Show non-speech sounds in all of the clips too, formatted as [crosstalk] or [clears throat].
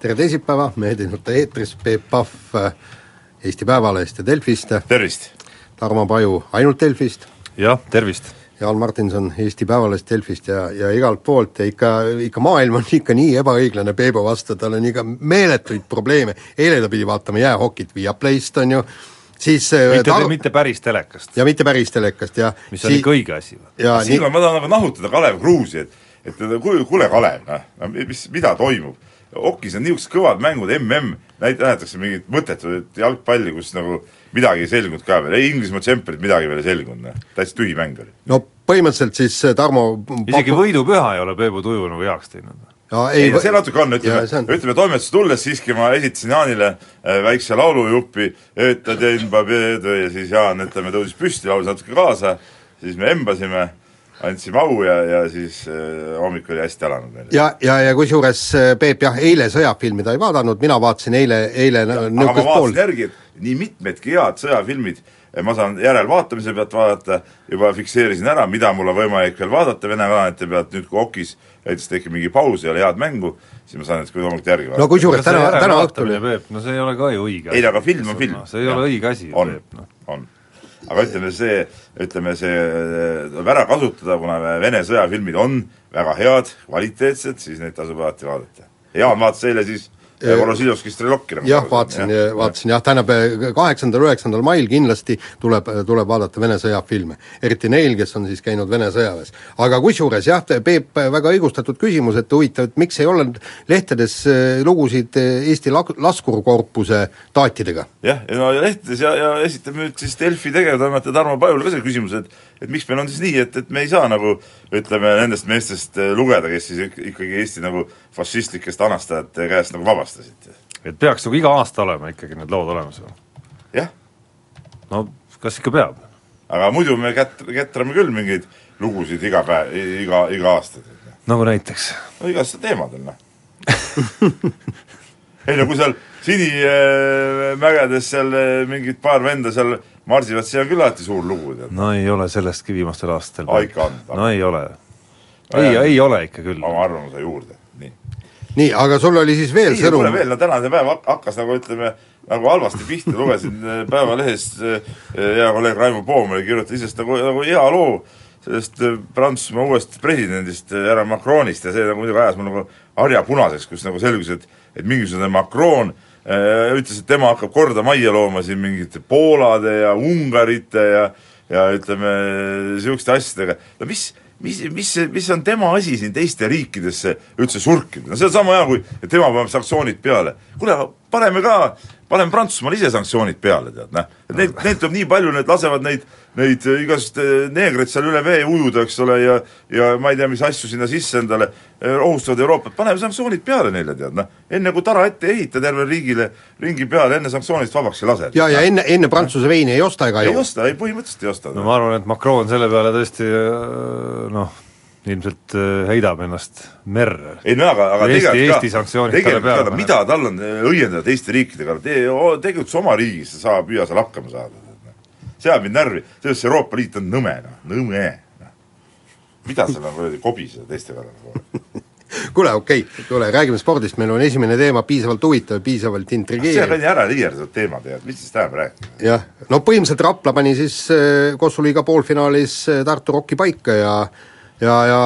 Tere teisipäeva, Mehed ei nuta eetris, Peep Pahv äh, Eesti Päevalehest ja Delfist, tervist! Tarmo Paju ainult Delfist, jah, tervist! Jaan Martinson Eesti Päevalehest, Delfist ja, ja igalt poolt ja ikka, ikka maailm on ikka nii ebaõiglane Peebu vastu, tal on ikka meeletuid probleeme, eile ta pidi vaatama jäähokit Viaplayst, on ju, siis äh, mitte tar-, mitte päris telekast, ja mitte päris telekast ja mis on ikka õige asi. ja nii, siin ma tahan nagu nahutada Kalev Kruusi, et, et kuule Kalev, noh, mis, mida toimub? Okis on niisugused kõvad mängud, mm, näit-, näidatakse mingit mõttetut jalgpalli, kus nagu midagi ei selgunud ka veel, ei Inglismaa tšempionit midagi veel ei selgunud, noh, täitsa tühi mäng oli. no põhimõtteliselt siis äh, Tarmo isegi võidupüha ei ole Peebu tuju nagu heaks teinud. ja, ei, see natuke on, ütleme, on- ütleme toimetusse tulles siiski ma esitasin Jaanile äh, väikse laulujupi, et ja siis Jaan, ütleme, tõusis püsti, laulis natuke kaasa, siis me embasime, andsime au ja, ja siis äh, hommik oli hästi alanud meil. ja, ja, ja kusjuures äh, Peep jah, eile sõjafilmi ta ei vaadanud, mina vaatasin eile, eile niisugust pool järgi, et nii mitmedki head sõjafilmid eh, ma saan järelvaatamise pealt vaadata, juba fikseerisin ära, mida mul on võimalik veel vaadata Vene kanalite pealt, nüüd kui okis näiteks tekib mingi paus, ei ole head mängu, siis ma saan need hommikuti järgi vaadata no kusjuures täna, täna õhtul no see ei ole ka ju õige ei, aga film on film. see ei ole õige asi, on Peep, noh. on. Aga ütleme, see, ütleme see tuleb ära kasutada, kuna Vene sõjafilmid on väga head, kvaliteetsed, siis neid tasub alati vaadata. Jaan vaatas eile siis Vorošiljovski Strelokki. nagu jah, vaatasin, vaatasin jah, tähendab kaheksandal, üheksandal mail kindlasti tuleb, tuleb vaadata Vene sõjafilme. eriti neil, kes on siis käinud Vene sõjaväes. aga kusjuures jah, Peep, väga õigustatud küsimus, et huvitav, et miks ei ole lehtedes äh, lugusid äh, Eesti lak-, laskurkorpuse taatidega? jah, ja lehtedes ja, ja esitame nüüd siis Delfi tegevtoimetaja Tarmo Pajule ka selle küsimuse, et et miks meil on siis nii, et, et me ei saa nagu ütleme, nendest meestest eh, lugeda, kes siis ik- ikkagi Eesti nagu fašistlikest anastajate käest nagu vabastasid. et peaks nagu iga aasta olema ikkagi need lood olemas või? jah, no kas ikka peab? aga muidu me kät-, kätrame küll mingeid lugusid iga päev, iga, iga aasta. nagu näiteks? no igasugustel teemadel, noh. [laughs] ei no kui seal Sinimägedes seal eh, mingid paar venda seal marsivad, see on küll alati suur lugu, tead. no ei ole sellestki viimastel aastatel. No ei ole. ei, ei ole ikka küll. oma arvamuse juurde, nii. nii, aga sul oli siis veel ei, sõnum veel, no tänane päev hak- hakkas nagu ütleme, nagu halvasti pihta, lugesin eh, Päevalehes eh, hea kolleeg Raimo Poomeri kirjutas isest nagu, nagu hea loo sellest Prantsusmaa uuest presidendist, härra Macronist ja see nagu muidugi ajas mul nagu harja punaseks, kus nagu selgus, et et mingisugune Macron äh, ütles, et tema hakkab korda majja looma siin mingite Poolade ja Ungarite ja ja ütleme, niisuguste asjadega, no mis, mis, mis, mis on tema asi siin teiste riikidesse üldse surkida, no see on sama hea, kui tema paneb sanktsioonid peale. kuule, paneme ka, paneme Prantsusmaale ise sanktsioonid peale, tead, noh. et neid, neid tuleb nii palju, need lasevad neid, neid igasuguseid neegreid seal üle vee ujuda, eks ole, ja ja ma ei tea, mis asju sinna sisse endale eh, ohustavad Euroopat, paneme sanktsioonid peale neile, tead, noh. enne kui tara ette ei ehita terve riigile ringi peale, enne sanktsioonidest vabaks ei lase. ja, ja enne, enne Prantsuse veini ei osta ega ei ju? osta, ei põhimõtteliselt ei osta. no ma arvan, et Macron selle peale tõesti äh, noh, ilmselt äh, heidab ennast merre. ei no aga, aga Eesti- tegelikult Eesti sanktsioonid talle peale mida tal on äh, õiendada teiste riikidega, tee tegutse oma riigis, sa saa, püüa seal hakkama saada. See ajab mind närvi, sellest Euroopa Liit on nõme, noh, nõme noh. mida seal on kuradi kobiseda teiste kallal? [laughs] kuule, okei okay,, kuule, räägime spordist, meil on esimene teema piisavalt huvitav, piisavalt see on intrigeeriv. nii ära liierdavad teemad ja mis siis tähendab rääkida? jah, no põhimõtteliselt Rapla pani siis äh, Kossuliiga poolfinaalis äh, Tartu Rocki paika ja ja, ja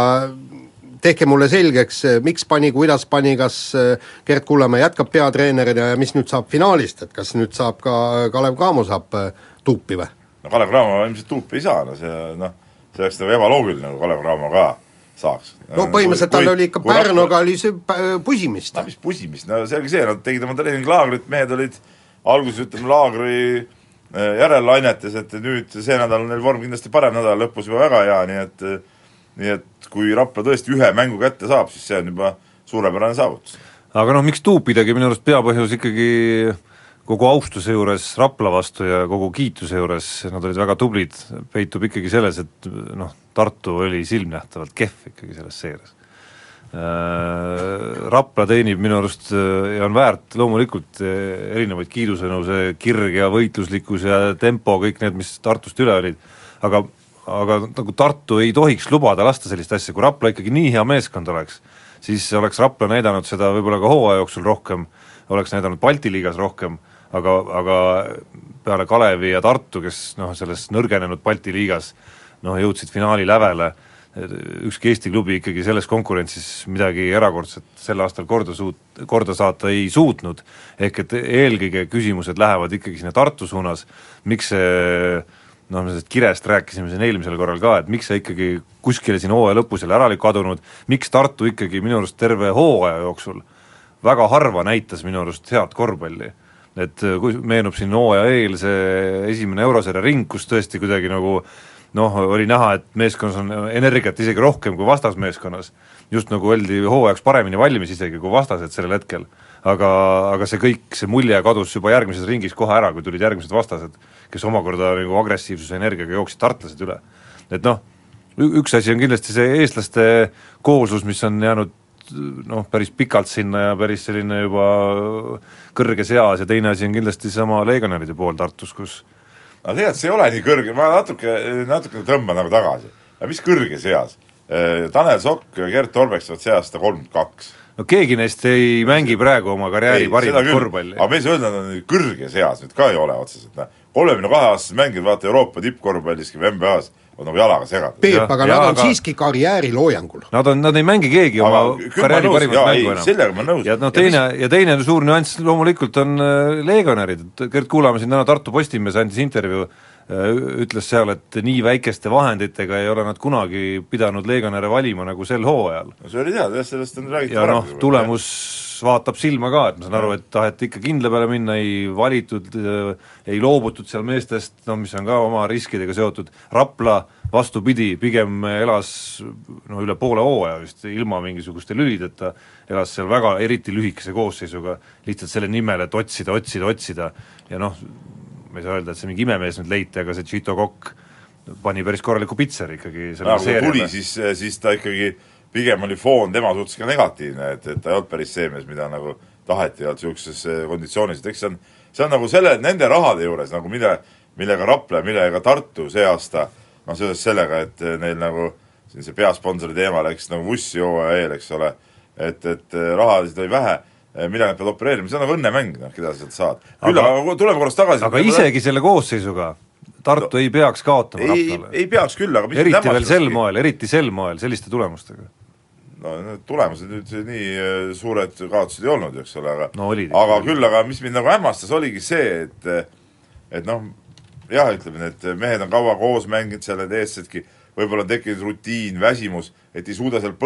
tehke mulle selgeks, miks pani, kuidas pani, kas Gerd Kullamäe jätkab peatreenerina ja mis nüüd saab finaalist, et kas nüüd saab ka Kalev Cramo saab tuupi või? No Kalev Cramo ilmselt tuupi ei saa, no see noh, see oleks nagu ebaloogiline, kui Kalev Cramo ka saaks. no põhimõtteliselt tal oli ikka Pärnuga oli see pusimist no mis pusimist, no selge see, nad tegid oma treeninglaagrit, mehed olid alguses ütleme laagri äh, järellainetes, et nüüd see nädal on neil vorm kindlasti parem, nädala lõpus juba väga hea, nii et nii et kui Rapla tõesti ühe mängu kätte saab, siis see on juba suurepärane saavutus. aga noh, miks tuupidagi, minu arust peapõhjus ikkagi kogu austuse juures Rapla vastu ja kogu kiituse juures nad olid väga tublid, peitub ikkagi selles, et noh, Tartu oli silmnähtavalt kehv ikkagi selles seerias. Äh, Rapla teenib minu arust äh, ja on väärt loomulikult äh, erinevaid kiidusõnu, see kirg ja võitluslikkus ja tempo, kõik need, mis Tartust üle olid, aga aga nagu Tartu ei tohiks lubada lasta sellist asja, kui Rapla ikkagi nii hea meeskond oleks, siis oleks Rapla näidanud seda võib-olla ka hooaja jooksul rohkem, oleks näidanud Balti liigas rohkem, aga, aga peale Kalevi ja Tartu, kes noh, selles nõrgenenud Balti liigas noh, jõudsid finaali lävele, ükski Eesti klubi ikkagi selles konkurentsis midagi erakordset sel aastal korda suut-, korda saata ei suutnud, ehk et eelkõige küsimused lähevad ikkagi sinna Tartu suunas, miks see noh, me sellest kirest rääkisime siin eelmisel korral ka, et miks see ikkagi kuskile siin hooaja lõpus jälle ära oli kadunud, miks Tartu ikkagi minu arust terve hooaja jooksul väga harva näitas minu arust head korvpalli. Et kui meenub siin hooaja eel see esimene eurosarja ring, kus tõesti kuidagi nagu noh, oli näha, et meeskonnas on energiat isegi rohkem kui vastasmeeskonnas. just nagu oldi hooajaks paremini valmis isegi kui vastased sellel hetkel. aga, aga see kõik, see mulje kadus juba järgmises ringis kohe ära, kui tulid järgmised vastased, kes omakorda nagu agressiivsuse energiaga jooksid tartlased üle. et noh, üks asi on kindlasti see eestlaste kooslus, mis on jäänud noh, päris pikalt sinna ja päris selline juba kõrges eas ja teine asi on kindlasti sama legionäride pool Tartus, kus aga tegelikult see ei ole nii kõrge, ma natuke, natuke tõmban nagu tagasi. aga mis kõrges eas? Äh, Tanel Sokk ja Gert Torbek saavad see aasta kolmkümmend kaks. no keegi neist ei mängi praegu oma karjääri parimat korvpalli. aga me ei saa öelda, nad on kõrges eas nüüd ka ei ole otseselt, noh. kolmekümne kahe aastased mängijad, vaata Euroopa tippkorvpalliski või NBA-s, on nagu jalaga segatud. Peep, aga nad on aga... siiski karjääriloojangul. Nad on, nad ei mängi keegi oma karjääri parimat mängu enam. sellega ma nõus. ja noh, teine ja, ja teine suur nüanss loomulikult on äh, legionärid, et Gerd Kuulamäe siin täna Tartu Postimehes andis intervjuu ütles seal, et nii väikeste vahenditega ei ole nad kunagi pidanud legionäre valima nagu sel hooajal. no see oli teada jah, sellest on räägitud ja noh, tulemus vaatab silma ka, et ma saan aru, et taheti ikka kindla peale minna, ei valitud, ei loobutud seal meestest, no mis on ka oma riskidega seotud, Rapla vastupidi, pigem elas no üle poole hooaja vist ilma mingisuguste lülideta, elas seal väga eriti lühikese koosseisuga, lihtsalt selle nimel, et otsida, otsida, otsida. Ja noh, ma ei saa öelda, et see mingi imemees nüüd leiti, aga see Tšito Kokk pani päris korraliku pitseri ikkagi selle seeria tuli, siis, siis ta ikkagi pigem oli foon tema suhtes ka negatiivne, et, et ta ei olnud päris see mees, mida nagu taheti, ei olnud niisuguses konditsioonis, et eks see on, see on nagu selle, nende rahade juures nagu mille, millega Rapla millega Tartu see aasta noh, seoses sellega, et neil nagu siin see peasponsori teema läks nagu vussi hooaja eel, eks ole, et, et rahasid oli vähe, millega nad peavad opereerima, see on nagu õnnemäng, noh, keda sa sealt saad. küll aga, aga tuleme korraks tagasi aga isegi selle koosseisuga Tartu no, ei peaks kaotama Raplale. ei peaks küll, aga eriti veel sel moel, eriti sel moel, selliste tulemustega no need tulemused nüüd nii äh, suured kaotused ei olnud, eks ole, aga no, olid, aga olid. küll, aga mis mind nagu hämmastas, oligi see, et et noh, jah, ütleme, need mehed on kaua koos mänginud seal, need eestlasedki, võib-olla on tekkinud rutiin, väsimus, et ei suuda seal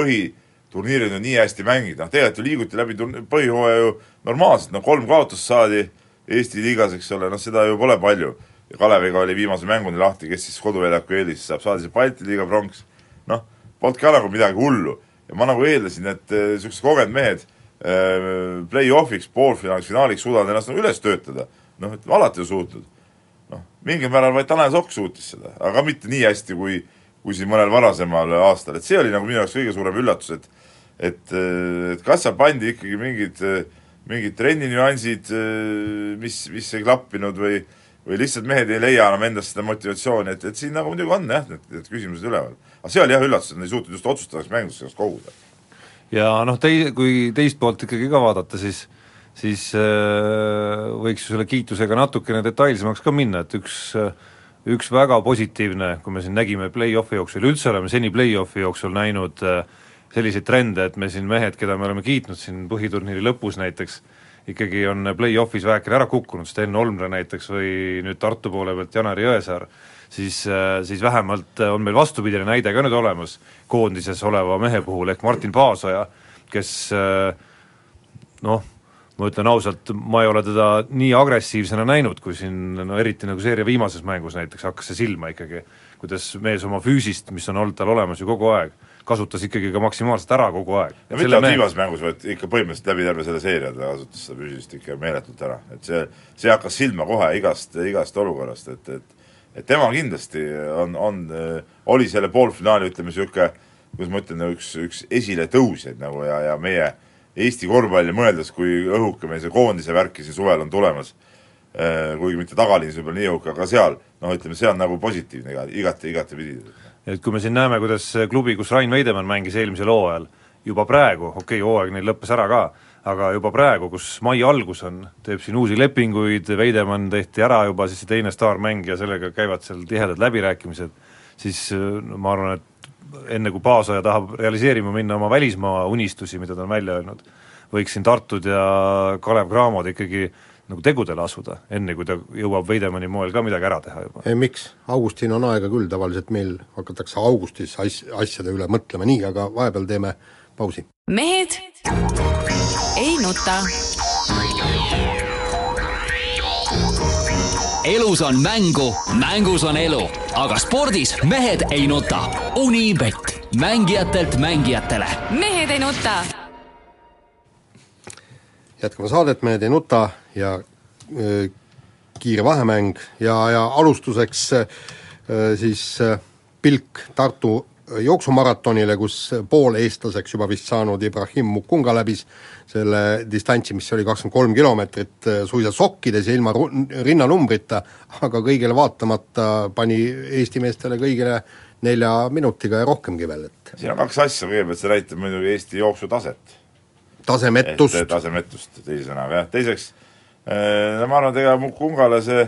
põhiturniiril ju nii hästi mängida, noh tegelikult ju liiguti läbi põhihooaja ju normaalselt, no kolm kaotust saadi Eesti liigas, eks ole, noh seda ju pole palju. ja Kaleviga oli viimase mänguni lahti, kes siis koduväljaku eelis saab, saadi see Balti liiga pronks, noh, polnud ka nagu midagi hullu ja ma nagu eeldasin, et niisugused kogenud mehed äh, play-off'iks, poolfinaaliks, finaaliks suudavad ennast nagu üles töötada. noh, alati on suutnud. noh, mingil määral vaid Tanel Sokk suutis seda, aga mitte nii hästi, kui kui siin mõnel varasemal aastal, et see oli nagu minu jaoks kõige suurem üllatus, et et, et kas seal pandi ikkagi mingid, mingid trenninüansid, mis, mis ei klappinud või või lihtsalt mehed ei leia enam endast seda motivatsiooni, et, et siin nagu muidugi on jah, need, need küsimused üleval aga see oli jah üllatus, et nad ei suutnud just otsustavaks mänguks ennast koguda. ja noh, tei-, kui teist poolt ikkagi ka vaadata, siis siis äh, võiks ju selle kiitusega natukene detailsemaks ka minna, et üks äh, üks väga positiivne, kui me siin nägime play-off'i jooksul, üldse oleme seni play-off'i jooksul näinud äh, selliseid trende, et me siin mehed, keda me oleme kiitnud siin põhiturniiri lõpus näiteks, ikkagi on play-off'is vähekene ära kukkunud, Sten Olmre näiteks või nüüd Tartu poole pealt Janari Jõesaar, siis, äh, siis vähemalt äh, on meil vastupidine näide ka nüüd olemas koondises oleva mehe puhul, ehk Martin Paasoja, kes noh, ma ütlen ausalt, ma ei ole teda nii agressiivsena näinud, kui siin no eriti nagu seeria viimases mängus näiteks hakkas see silma ikkagi, kuidas mees oma füüsist, mis on olnud tal olemas ju kogu aeg, kasutas ikkagi ka maksimaalselt ära kogu aeg. ja mitte ainult viimases mängus, vaid ikka põhimõtteliselt läbi terve selle seeria ta kasutas seda füüsilist ikka meeletult ära, et see, see hakkas silma kohe igast, igast olukorrast, et, et et tema kindlasti on, on, oli selle poolfinaali, ütleme niisugune kuidas ma ütlen, üks, üks esiletõusjaid nagu ja, ja meie Eesti korvpalli mõeldes, kui õhuke meil see koondise värk siin suvel on tulemas, kuigi mitte tagaliinis võib-olla nii õhuke, aga seal, noh ütleme, see on nagu positiivne iga, igati, igatepidi. et kui me siin näeme, kuidas klubi, kus Rain Veidemann mängis eelmisel hooajal, juba praegu, okei okay,, hooaeg neil lõppes ära ka, aga juba praegu, kus mai algus on, teeb siin uusi lepinguid, Veidemann tehti ära juba, siis see teine staarmängija, sellega käivad seal tihedad läbirääkimised, siis no ma arvan, et enne kui Paasoja tahab realiseerima minna oma välismaa unistusi, mida ta on välja öelnud, võiks siin Tartud ja Kalev Cramod ikkagi nagu tegudele asuda, enne kui ta jõuab Veidemanni moel ka midagi ära teha juba. ei miks, augustin on aega küll, tavaliselt meil hakatakse augustis as-, asjade üle mõtlema, nii, aga vahepeal teeme pausi. mehed ei nuta elus on mängu, mängus on elu, aga spordis mehed ei nuta. Unibet, mängijatelt mängijatele. mehed ei nuta. jätkame saadet Mehed ei nuta ja öö, kiire vahemäng ja, ja alustuseks öö, siis öö, pilk Tartu jooksumaratonile, kus pooleestlaseks juba vist saanud Ibrahim Mukunga läbis selle distantsi, mis oli kakskümmend kolm kilomeetrit, äh, suisa sokkides ja ilma rinnanumbrita, aga kõigele vaatamata pani Eesti meestele kõigile nelja minutiga ja rohkemgi veel, et siin on kaks asja, kõigepealt see näitab muidugi Eesti jooksutaset. tasemetust. tasemetust, teise sõnaga jah, teiseks no ma arvan, et ega Mukungale see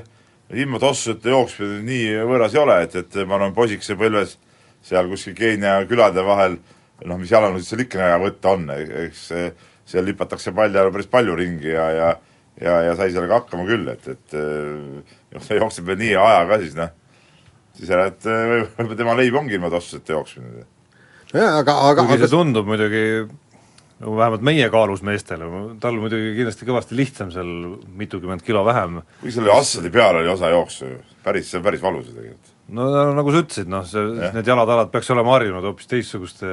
ilma tossude jooksmine nii võõras ei ole, et, et ma arvan, poisikese põlves seal kuskil Keenia külade vahel noh, mis jalanõusid seal ikka vaja võtta on, eks seal lipatakse palli all päris palju ringi ja, ja ja, ja sai sellega hakkama küll, et, et noh, see jookseb veel nii aja ka siis noh, siis järelikult võib-olla tema leib ongi ilma tossuseta jooksmine. jaa, aga, aga kuigi aga... see tundub muidugi no vähemalt meie kaalus meestele, tal muidugi kindlasti kõvasti lihtsam seal mitukümmend kilo vähem. kuigi selle Assadi peal oli osa jooksu ju, päris, see on päris valus ju tegelikult. No nagu sa ütlesid, noh, see, need jalad-alad peaks olema harjunud hoopis teistsuguste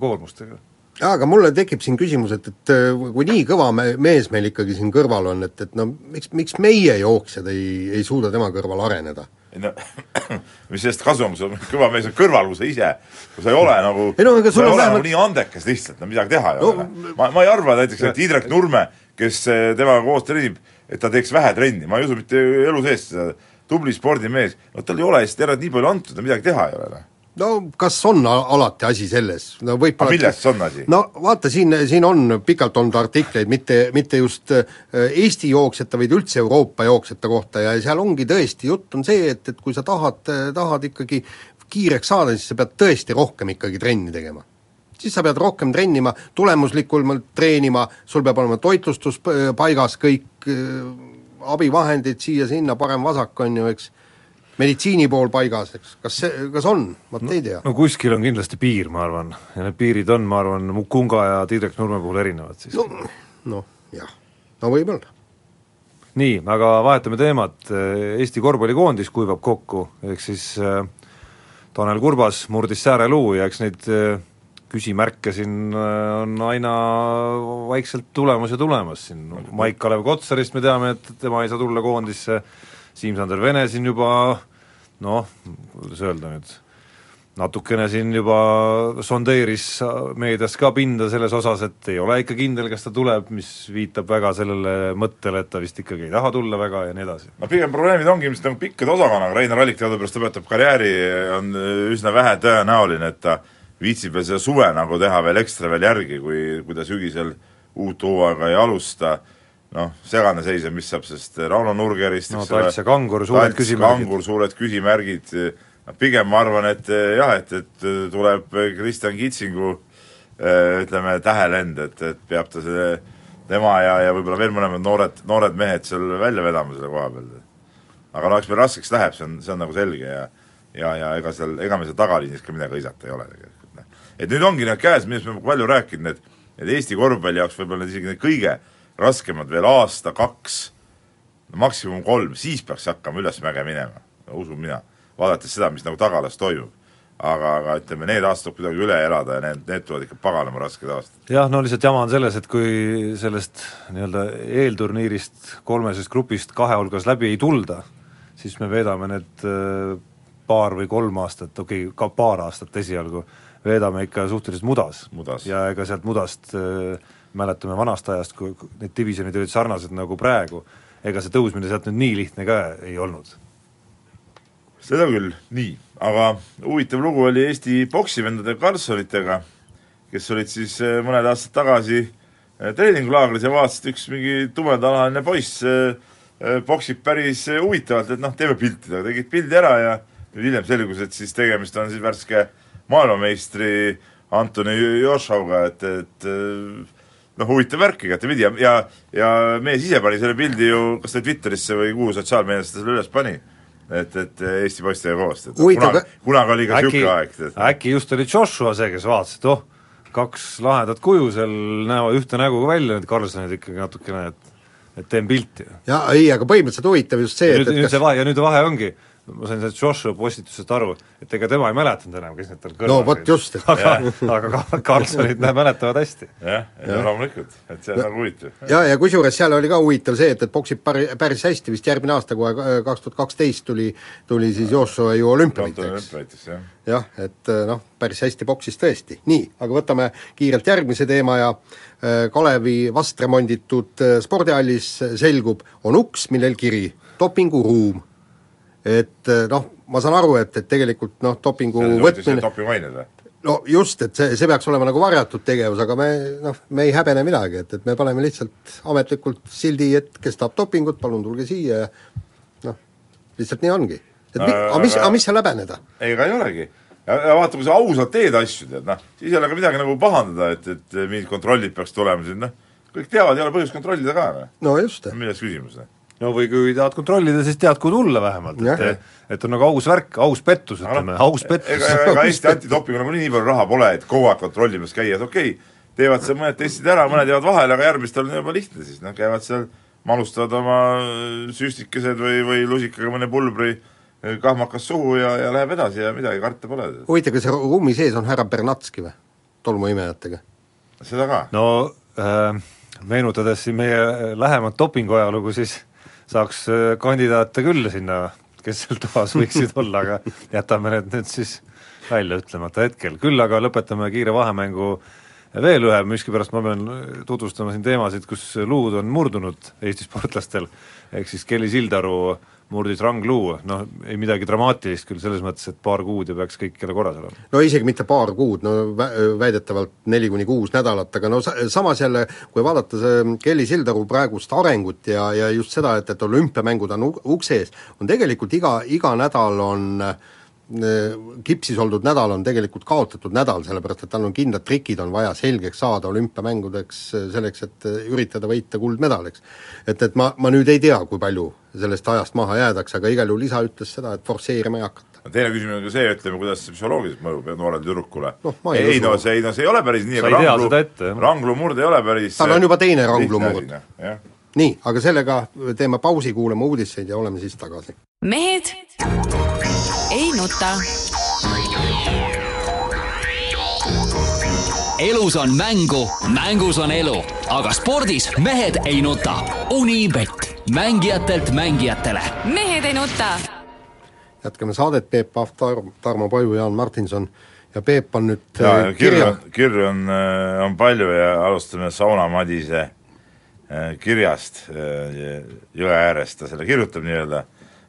koormustega jaa, aga mulle tekib siin küsimus, et, et kui nii kõva me-, mees meil ikkagi siin kõrval on, et, et no miks, miks meie jooksjad ei, ei suuda tema kõrval areneda? ei no [clears throat] mis sellest kasu on, kui sa oled kõva mees on kõrval, kui sa ise, kui sa ei ole nagu ei no aga sul sa ei on ole vähemalt nagu nii andekas lihtsalt, no midagi teha ei No, ole. ma, ma ei arva näiteks, et Indrek Nurme, kes eh, temaga koos treenib, et ta teeks vähe trenni, ma ei usu mitte elu sees seda, tubli spordimees, no tal ei ole lihtsalt järelikult nii palju antud, midagi teha ei ole, noh no kas on al- alati asi selles, no võib aga milles on asi? no vaata, siin, siin on pikalt olnud artikleid, mitte, mitte just äh, Eesti jooksjate, vaid üldse Euroopa jooksjate kohta ja seal ongi tõesti, jutt on see, et, et kui sa tahad, tahad ikkagi kiireks saada, siis sa pead tõesti rohkem ikkagi trenni tegema. siis sa pead rohkem trennima, tulemuslikumalt treenima, sul peab olema toitlustus p- paigas, kõik äh, abivahendid siia-sinna, parem-vasak, on ju, eks, meditsiini pool paigas, eks, kas see, kas on, vot ei tea. no kuskil on kindlasti piir, ma arvan, ja need piirid on, ma arvan, Mukunga ja Tiidrek Nurme puhul erinevad siis. no, noh, jah, no võib-olla. nii, aga vahetame teemat, Eesti korvpallikoondis kuivab kokku, ehk siis äh, Tanel Kurbas murdis sääreluu ja eks neid äh, küsimärke siin äh, on aina vaikselt tulemas ja tulemas, siin Maik-Kalev Kotsarist me teame, et tema ei saa tulla koondisse, Siim-Sander Vene siin juba noh, kuidas öelda nüüd, natukene siin juba sondeeris meedias ka pinda selles osas, et ei ole ikka kindel, kas ta tuleb, mis viitab väga sellele mõttele, et ta vist ikkagi ei taha tulla väga ja nii edasi. no pigem probleemid ongi ilmselt nagu pikkade osakonnaga, Reinar Allik teadupärast lõpetab karjääri, on üsna vähe tõenäoline, et ta viitsib veel selle suve nagu teha veel ekstra veel järgi, kui, kui ta sügisel uut hooaega ei alusta, noh, segane seis on, mis saab sellest Rauno Nurgerist no Talts ja Kangur, suured Talts, küsimärgid. Kangur, suured küsimärgid, pigem ma arvan, et jah, et, et tuleb Kristjan Kitsingu eh, ütleme, tähelend, et, et peab ta selle, tema ja, ja võib-olla veel mõlemad noored, noored mehed seal välja vedama selle koha peal. aga no eks meil raskeks läheb, see on, see on nagu selge ja ja, ja ega seal, ega meil seal tagaliinis ka midagi hõisata ei ole tegelikult. Et nüüd ongi need käes, millest me palju rääkinud, need, need Eesti korvpalli jaoks võib-olla isegi need kõige raskemad veel aasta, kaks, maksimum kolm, siis peaks hakkama ülesmäge minema, usun mina, vaadates seda, mis nagu tagalas toimub. aga, aga ütleme, need aastad kuidagi üle elada ja need, need tulevad ikka paganama rasked aastad. jah, no lihtsalt jama on selles, et kui sellest nii-öelda eelturniirist kolmesest grupist kahe hulgas läbi ei tulda, siis me veedame need äh, paar või kolm aastat, okei okay,, ka paar aastat esialgu, veedame ikka suhteliselt mudas, Mudas. ja ega sealt mudast äh, mäletame vanast ajast, kui need divisjonid olid sarnased nagu praegu, ega see tõusmine sealt nüüd nii lihtne ka ei olnud. seda küll, nii, aga huvitav lugu oli Eesti poksivendade Karlssonitega, kes olid siis eh, mõned aastad tagasi eh, treeningulaagris ja vaatasid, üks mingi tumedalahaline poiss poksib päris eh, huvitavalt, et noh, teeme pilti tegid pildi ära ja hiljem selgus, et siis tegemist on siis värske maailmameistri Antoni Jošauga, et, et noh, huvitav värk igatepidi ja, ja, ja mees ise pani selle pildi ju kas ta Twitterisse või kuhu sotsiaalmeediasse ta selle üles pani. et, et Eesti poistega koos, et kunagi, kunagi oli ka niisugune aeg, äkki just oli Joshua see, kes vaatas, et oh, kaks lahedat kuju seal näevad ühte nägu ka välja, need Karlssonid ikkagi natukene, et et teen pilti. ja ei, aga põhimõtteliselt huvitav just see, et, nüüd, et nüüd kas see vahe, ja nüüd vahe ongi, ma sain sellest Joshua postitusest aru, et ega tema ei mäletanud enam, kes need tal kõrval No vot just, et- [laughs] aga, [laughs] aga Ka- Karlssonid näe, mäletavad hästi. jah, ja loomulikult, et see on nagu huvitav. ja, ja kusjuures seal oli ka huvitav see, et, et poksib päri, päris hästi, vist järgmine aasta, kohe kaks tuhat kaksteist tuli, tuli siis Joshua ju olümpiavõitjaks. jah. et eh, noh, päris hästi poksis tõesti. nii, aga võtame kiirelt järgmise teema ja eh, Kalevi vastremonditud eh, spordihallis selgub, on uks, millel kiri dopinguruum. Et eh, noh, ma saan aru, et, et tegelikult noh, dopingu võtmine dopimained või? no just, et see, see peaks olema nagu varjatud tegevus, aga me noh, me ei häbene midagi, et, et me paneme lihtsalt ametlikult sildi, et kes tahab dopingut, palun tulge siia ja noh, lihtsalt nii ongi. et mi-, aga mis, aga mis seal häbeneda? ega ei olegi. ja, ja vaata, kui sa ausalt teed asju, tead noh, siis ei ole ka midagi nagu pahandada, et, et mingid kontrollid peaks tulema siin, noh, kõik teavad, ei ole põhjust kontrollida ka, noh. no just, milles küsimus, noh. No või kui tahad kontrollida, siis tead, kuhu tulla vähemalt, et et on nagu aus värk, aus pettus, ütleme, aus pettus. ega, ega Eesti antidopingu nagunii nii palju raha pole, et kogu aeg kontrollimas käia, et okei okay,, teevad seal mõned testid ära, mõned jäävad vahele, aga järgmistel on juba lihtne siis, noh, käivad seal, manustavad oma süstikesed või, või lusikaga mõne pulbri eh, kahmakas suhu ja, ja läheb edasi ja midagi karta pole. huvitav, kas ruumi sees on härra Bernatski või? tolmuimejatega. seda ka. no äh, meenutades siin meie lähemat dopingu ajalugu, siis saaks äh, kandidaate küll sinna, kes seal toas [laughs] võiksid olla, aga jätame need nüüd siis välja ütlemata hetkel, küll aga lõpetame kiire vahemängu veel ühe, miskipärast ma pean tutvustama siin teemasid, kus luud on murdunud Eesti sportlastel, ehk siis Kelly Sildaru murdis rangluu, noh ei midagi dramaatilist küll selles mõttes, et paar kuud ja peaks kõik jälle korras olema. no isegi mitte paar kuud, no vä-, väidetavalt neli kuni kuus nädalat, aga no sa-, samas jälle, kui vaadata see Kelly Sildaru praegust arengut ja, ja just seda, et, et olümpiamängud on ukse ees, on tegelikult iga, iga nädal on äh, kipsis oldud nädal on tegelikult kaotatud nädal, sellepärast et tal on kindlad trikid on vaja selgeks saada olümpiamängudeks, selleks et üritada võita kuldmedal, eks. et, et ma, ma nüüd ei tea, kui palju sellest ajast maha jäädakse, aga igal juhul isa ütles seda, et forsseerima ei hakata. teine küsimus on ka see, ütleme, kuidas see psühholoogiliselt mõjub noorele tüdrukule ma ei no see, ei no see ei ole päris nii, jah. ranglumurd ei ole päris Tal on juba teine ranglumurd. nii, aga sellega teeme pausi, kuulame uudiseid ja oleme siis tagasi. mehed ei nuta. elus on mängu, mängus on elu, aga spordis mehed ei nuta. Unibet, mängijatelt mängijatele mehed ei nuta. jätkame saadet, Peep Pahv, Tar-, Tarmo Paju, Jaan Martinson ja Peep on nüüd ja, äh, ja kirju, kirju on, on palju ja alustame Sauna Madise äh, kirjast äh, jõe äärest, ta selle kirjutab nii-öelda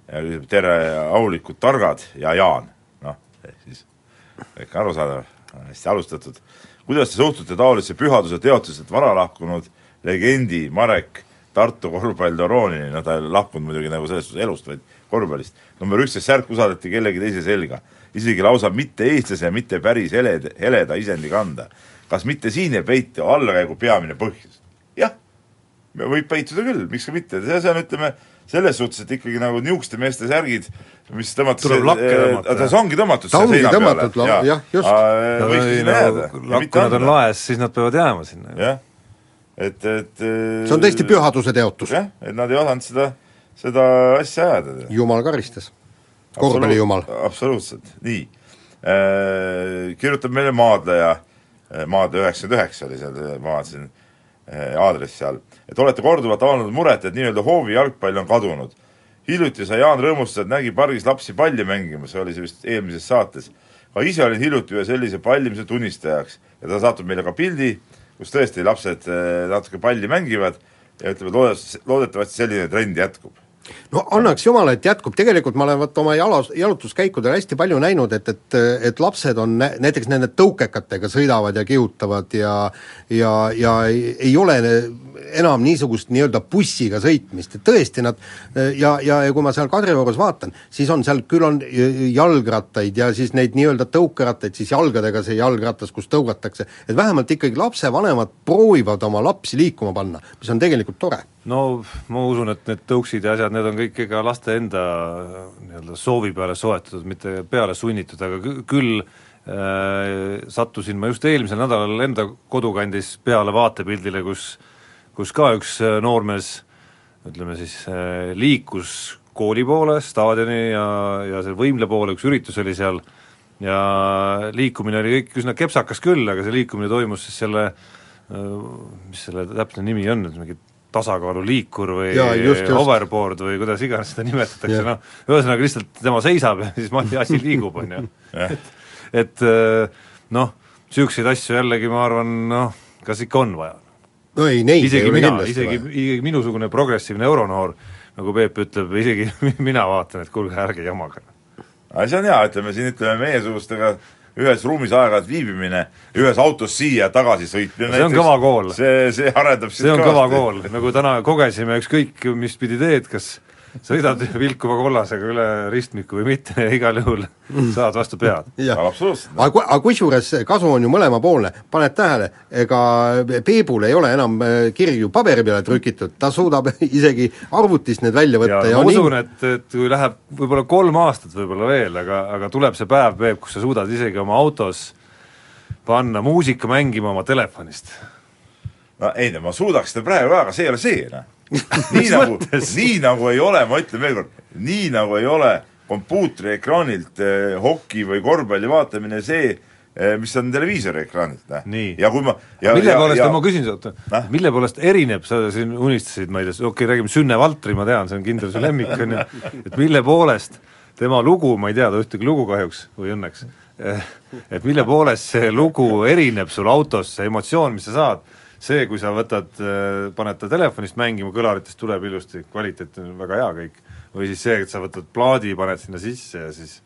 ja ütleb tere, aulikud targad ja Jaan, noh, ehk siis kõik arusaadav, hästi alustatud. kuidas te suhtute taolisse pühaduse teotuselt vara lahkunud legendi Marek Tartu korvpall Doronini, no ta ei lahkunud muidugi nagu selles suhtes elust, vaid korvpallist. number üksteist särk usaldati kellegi teise selga, isegi lausa mitte eestlase ja mitte päris heleda, heleda isendi kanda. kas mitte siin ei peitu allakäigu peamine põhjus? jah, võib peituda küll, miks ka mitte, see on, ütleme, selles suhtes, et ikkagi nagu niisuguste meeste särgid, mis tõmmatakse Tuleb lakke tõmmata, ta ongi tõmmatud Ta ongi tõmmatud, jah, just. no võiks sinna jääda ja kui nad on laes, siis nad peavad jääma sinna. jah, et, et see on tõesti pühaduse teotus, jah, et nad ei osanud seda, seda asja ajada. jumal karistas. korvpallijumal. absoluutselt, nii. äh, kirjutab meile maadleja, maadleja üheksakümmend üheksa oli seal, ma vaatasin äh, aadressi all, et olete korduvalt avaldanud muret, et nii-öelda hoovi jalgpall on kadunud. hiljuti sai Jaan rõõmustada, et nägi pargis lapsi palli mängimas, oli see vist eelmises saates. ka ise olin hiljuti ühe sellise pallimise tunnistajaks ja ta saatab meile ka pildi, kus tõesti lapsed äh, natuke palli mängivad ja loodet-, loodetavasti selline trend jätkub no annaks jumala, et jätkub, tegelikult ma olen vot oma jalas, jalutuskäikudel hästi palju näinud, et, et et lapsed on nä-, näiteks nende tõukekatega sõidavad ja kihutavad ja ja, ja ei ole enam niisugust nii-öelda bussiga sõitmist, et tõesti nad ja, ja, ja kui ma seal Kadriorus vaatan, siis on seal, küll on jalgrattaid ja siis neid nii-öelda tõukerattaid, siis jalgadega see jalgratas, kus tõugatakse, et vähemalt ikkagi lapsevanemad proovivad oma lapsi liikuma panna, mis on tegelikult tore no ma usun, et need tõuksid ja asjad, need on kõik ega laste enda nii-öelda soovi peale soetatud, mitte peale sunnitud, aga kü-, küll äh, sattusin ma just eelmisel nädalal enda kodukandis peale vaatepildile, kus kus ka üks äh, noormees ütleme siis äh, liikus kooli poole, staadioni ja, ja see võimle poole, üks üritus oli seal, ja liikumine oli kõik üsna kepsakas küll, aga see liikumine toimus siis selle äh, mis selle täpne nimi on, mingi tasakaaluliikur või Jaa, just, just. hoverboard või kuidas iganes seda nimetatakse, noh, ühesõnaga lihtsalt tema seisab ja siis [laughs] asi liigub, on ju. et, et noh, niisuguseid asju jällegi ma arvan, noh, kas ikka on vaja? no ei, neid isegi ei ole mina, kindlasti isegi, vaja. isegi minusugune progressiivne euronoor, nagu Peep ütleb, isegi [laughs] mina vaatan, et kuulge, ärge jamage. aga see on hea, ütleme siin, ütleme meiesugustega ühes ruumis aeg-ajalt viibimine, ühes autos siia tagasi sõitmine See on kõva kool. see, see arendab see on kõva kool, nagu täna kogesime, ükskõik mis pidi teed, kas sõidad vilkuva kollasega üle ristmiku või mitte, igal juhul saad vastu pead. absoluutselt. aga aga kusjuures kasu on ju mõlemapoolne, paned tähele, ega Peebul ei ole enam äh, kirju paberi peale trükitud, ta suudab [laughs] isegi arvutist need välja ja võtta ma ja on usun, et, et kui läheb võib-olla kolm aastat võib-olla veel, aga, aga tuleb see päev, Peep, kus sa suudad isegi oma autos panna muusika mängima oma telefonist. no ei no ma suudaks seda praegu ka, aga see ei ole see, noh. Nii nagu, nii nagu ei ole, ma ütlen veel kord, nii nagu ei ole kompuutri ekraanilt eh, hoki või korvpalli vaatamine see eh,, mis on televiisori ekraanilt, noh. Ja kui ma ja, mille ja, poolest, ja, ma küsin sult, mille poolest erineb, sa siin unistasid, ma ei tea, okei okay,, räägime Sünne Valtri, ma tean, see on kindral su lemmik, on ju, [laughs] et mille poolest tema lugu, ma ei tea ta ühtegi lugu kahjuks või õnneks, et mille poolest see lugu erineb sul autos, see emotsioon, mis sa saad, see, kui sa võtad, paned ta telefonist mängima, kõlaritest tuleb ilusti, kvaliteet on väga hea kõik, või siis see, et sa võtad plaadi, paned sinna sisse ja siis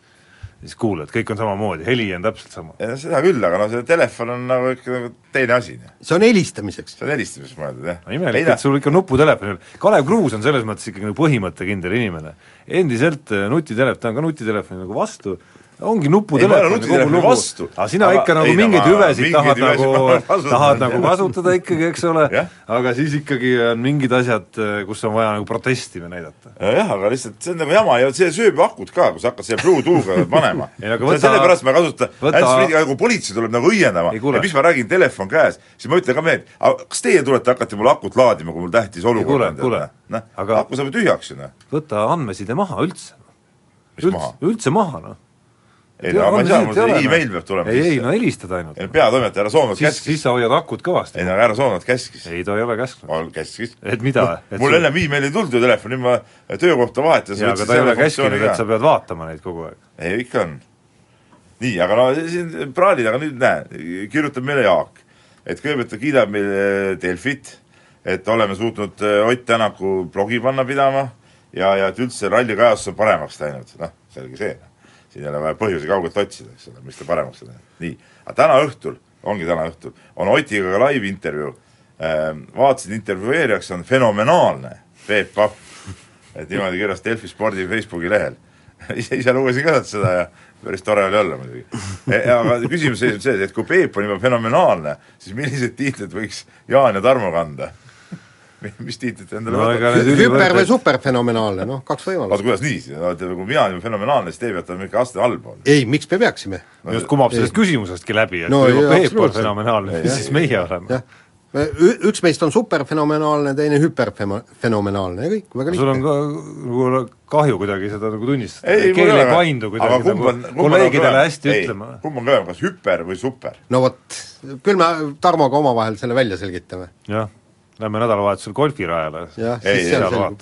siis kuulad, kõik on samamoodi, heli on täpselt sama. ja seda küll, aga noh, see telefon on nagu ikka nagu teine asi, noh. see on helistamiseks. see on helistamiseks mõeldud, jah. no imelik, et sul ikka nuputelefon on, Kalev Kruus on selles mõttes ikkagi nagu põhimõttekindel inimene. endiselt äh, nutitelefon, ta on ka nutitelefoni nagu vastu, ongi nuputelefon kogu lugu, aga sina Aga- ikka nagu ei, mingeid hüvesid tahad hüvesid nagu [laughs] kasutan, tahad nagu kasutada ikkagi, eks ole Jah., aga siis ikkagi on mingid asjad, kus on vaja nagu protesti või näidata. jah, aga lihtsalt see on nagu jama ja see sööb akut ka, kui sa hakkad selle Bluetoothiga [laughs] panema. Sellepärast ma ei kasuta võta- handsfree'd, aga kui politsei tuleb nagu õiendama ja mis ma räägin, telefon käes, siis ma ütlen ka mehed, kas teie tulete, hakkate mul akut laadima, kui mul tähtis olukord on? kuule. noh, Aga- aku saab tühjaks ju noh. võta andmeside maha üldse. üldse üldse maha, noh. Ei no ma ei saa, mul email peab tulema ei, ei no helistad ainult. peatoimetaja härra Soomlad käskis, siis sa hoiad akut kõvasti. ei no härra Soomlad käskis, ei, ta ei ole käsknud. käskis. et mida? et mul ennem emaili ei tulnud ju telefoni, ma töökohta vahetasin. jaa, aga ta ei ole käskinud, et sa pead vaatama neid kogu aeg. ei, ikka on. nii, aga no siin praalid, aga nüüd näe, kirjutab meile Jaak, et kõigepealt ta kiidab meile Delfit, et oleme suutnud eh, Ott Tänaku blogi panna pidama ja, ja et üldse rallikajastus on paremaks läinud, noh, selge see. Siin ei ole vaja põhjusi kaugelt otsida, eks ole, mis ta paremaks läinud. nii, aga täna õhtul, ongi täna õhtul, on Otiga ka live intervjuu. Vaatasin, intervjueerijaks on fenomenaalne Peep Pahv, et niimoodi kirjas Delfi spordi Facebooki lehel [laughs] ise, ise lugesin ka seda ja päris tore oli olla muidugi. aga küsimus seisneb selles, et kui Peep on juba fenomenaalne, siis milliseid tiitleid võiks Jaan ja Tarmo kanda? [laughs] mis tiitlit endale No need hüper või superfenomenaalne, noh, kaks oota, võimalust. kuidas nii siis, kui mina olen fenomenaalne, siis teie peate olema ikka aste allpool. ei, miks me peaksime? just kumab sellest küsimusestki läbi, et No kui ei, juba Peep on fenomenaalne, siis meie oleme üks meist on superfenomenaalne, teine hüperfenomenaalne ja kõik, väga sul on lihtne. ka nagu kahju kuidagi seda nagu tunnistada ei, keel ei paindu kuidagi nagu kolleegidele hästi ei, ütlema. kumb on kõvem, kas hüper või super? no vot, küll me Tarmoga omavahel selle välja selgitame. jah, lähme nädalavahetusel golfirajale. ei, ei,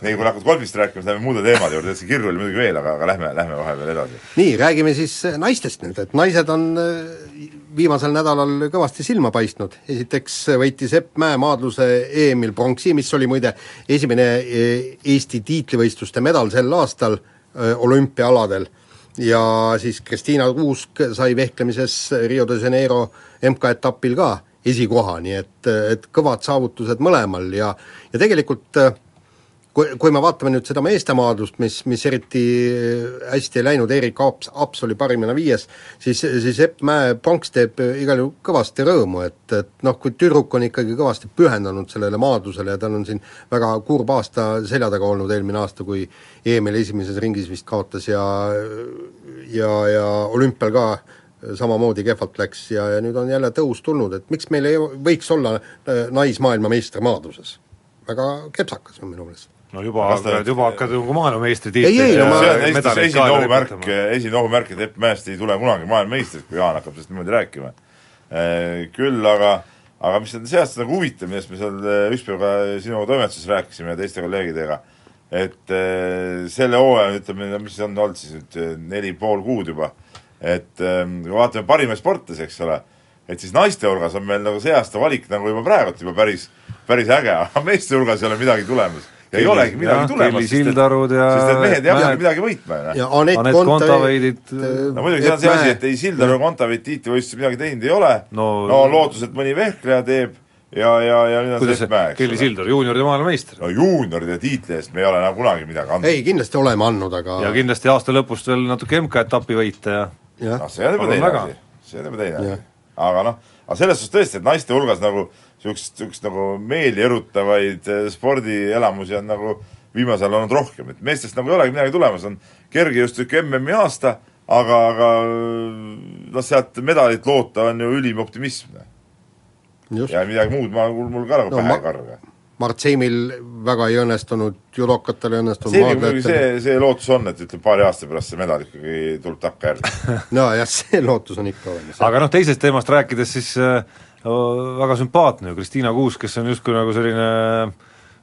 ei, kui hakkad golfist rääkima, siis lähme muude teemade juurde, see kirju oli muidugi veel, aga, aga lähme, lähme vahepeal edasi. nii, räägime siis äh, naistest nüüd, et naised on äh, viimasel nädalal kõvasti silma paistnud, esiteks võitis Epp Mäe maadluse EM-il pronksi, mis oli muide esimene Eesti tiitlivõistluste medal sel aastal olümpiaaladel, ja siis Kristiina Kuusk sai vehklemises Rio de Janeiro MK-etapil ka esikoha, nii et, et kõvad saavutused mõlemal ja ja tegelikult äh, kui, kui me vaatame nüüd seda meestemaadlust, mis, mis eriti hästi ei läinud, Erik Aps, Aps oli parimana viies, siis, siis Epp Mäe pronks teeb igal juhul kõvasti rõõmu, et, et noh, kui tüdruk on ikkagi kõvasti pühendunud sellele maadlusele ja tal on siin väga kurb aasta selja taga olnud, eelmine aasta, kui EM-il esimeses ringis vist kaotas ja ja, ja olümpial ka samamoodi kehvalt läks ja, ja nüüd on jälle tõus tulnud, et miks meil ei võiks olla äh, naismaailmameister maadluses? väga kepsakas on minu meelest no juba hakkad, juba hakkad nagu maailmameistri Ei, ei, no ma- see on Eestis esimene ohumärk, esimene ohumärk, et Epp Mäest ei tule kunagi maailmameistriks, kui Jaan hakkab sellest niimoodi rääkima. Küll aga, aga mis on see aasta nagu huvitav, millest me seal eh, üks päev ka sinuga toimetuses rääkisime ja teiste kolleegidega, et selle hooaja, ütleme, mis on olnud siis nüüd neli pool kuud juba, et eh, kui vaatame parimaid sportlasi, eks ole, et siis naiste hulgas on meil nagu see aasta valik nagu juba praegult juba päris, päris äge, [laughs] aga meeste hulgas ei ole midagi tulemas. ja ei Kelly- olegi midagi tulemas, Kelly sest et, ja sest et mehed ei Mäed. midagi võitma ju noh. ja Anett Anett Kontaveit Kontaveidid, no muidugi see on see asi, et ei Sildaru ja Kontaveit tiitlivõistlusi midagi teinud ei ole no, No- lootus, et mõni vehkleja teeb ja, ja, ja nüüd on kuidas see see, Mäe, eks Kelly ole. Sildar, juunioride maailmameister. no juunioride tiitli eest me ei ole nagu kunagi midagi andnud. ei, kindlasti oleme andnud, aga ja kindlasti aasta lõpust veel natuke MK-etapi võita ja noh, see on juba teine väga. asi, see on juba teine asi. aga noh, aga selles suhtes tõesti, et naiste hulgas nagu niisugust, niisugust nagu meeli erutavaid eh, spordielamusi on nagu viimasel ajal olnud rohkem, et meestest nagu ei olegi midagi tulemas, on kergejõustik MM-i aasta, aga, aga noh, sealt medalit loota on ju ülim optimism. just ja midagi muud ma, mul, mul ka nagu No pähe ei karga. Mart Seimil väga ei õnnestunud, judokatel ei õnnestunud see muidugi see, see lootus on, et ütleme paari aasta pärast see medal ikkagi tuleb takka järgi. [laughs] nojah, see lootus on ikka olemas. aga noh, teisest teemast rääkides siis äh, väga sümpaatne ju, Kristiina Kuusk, kes on justkui nagu selline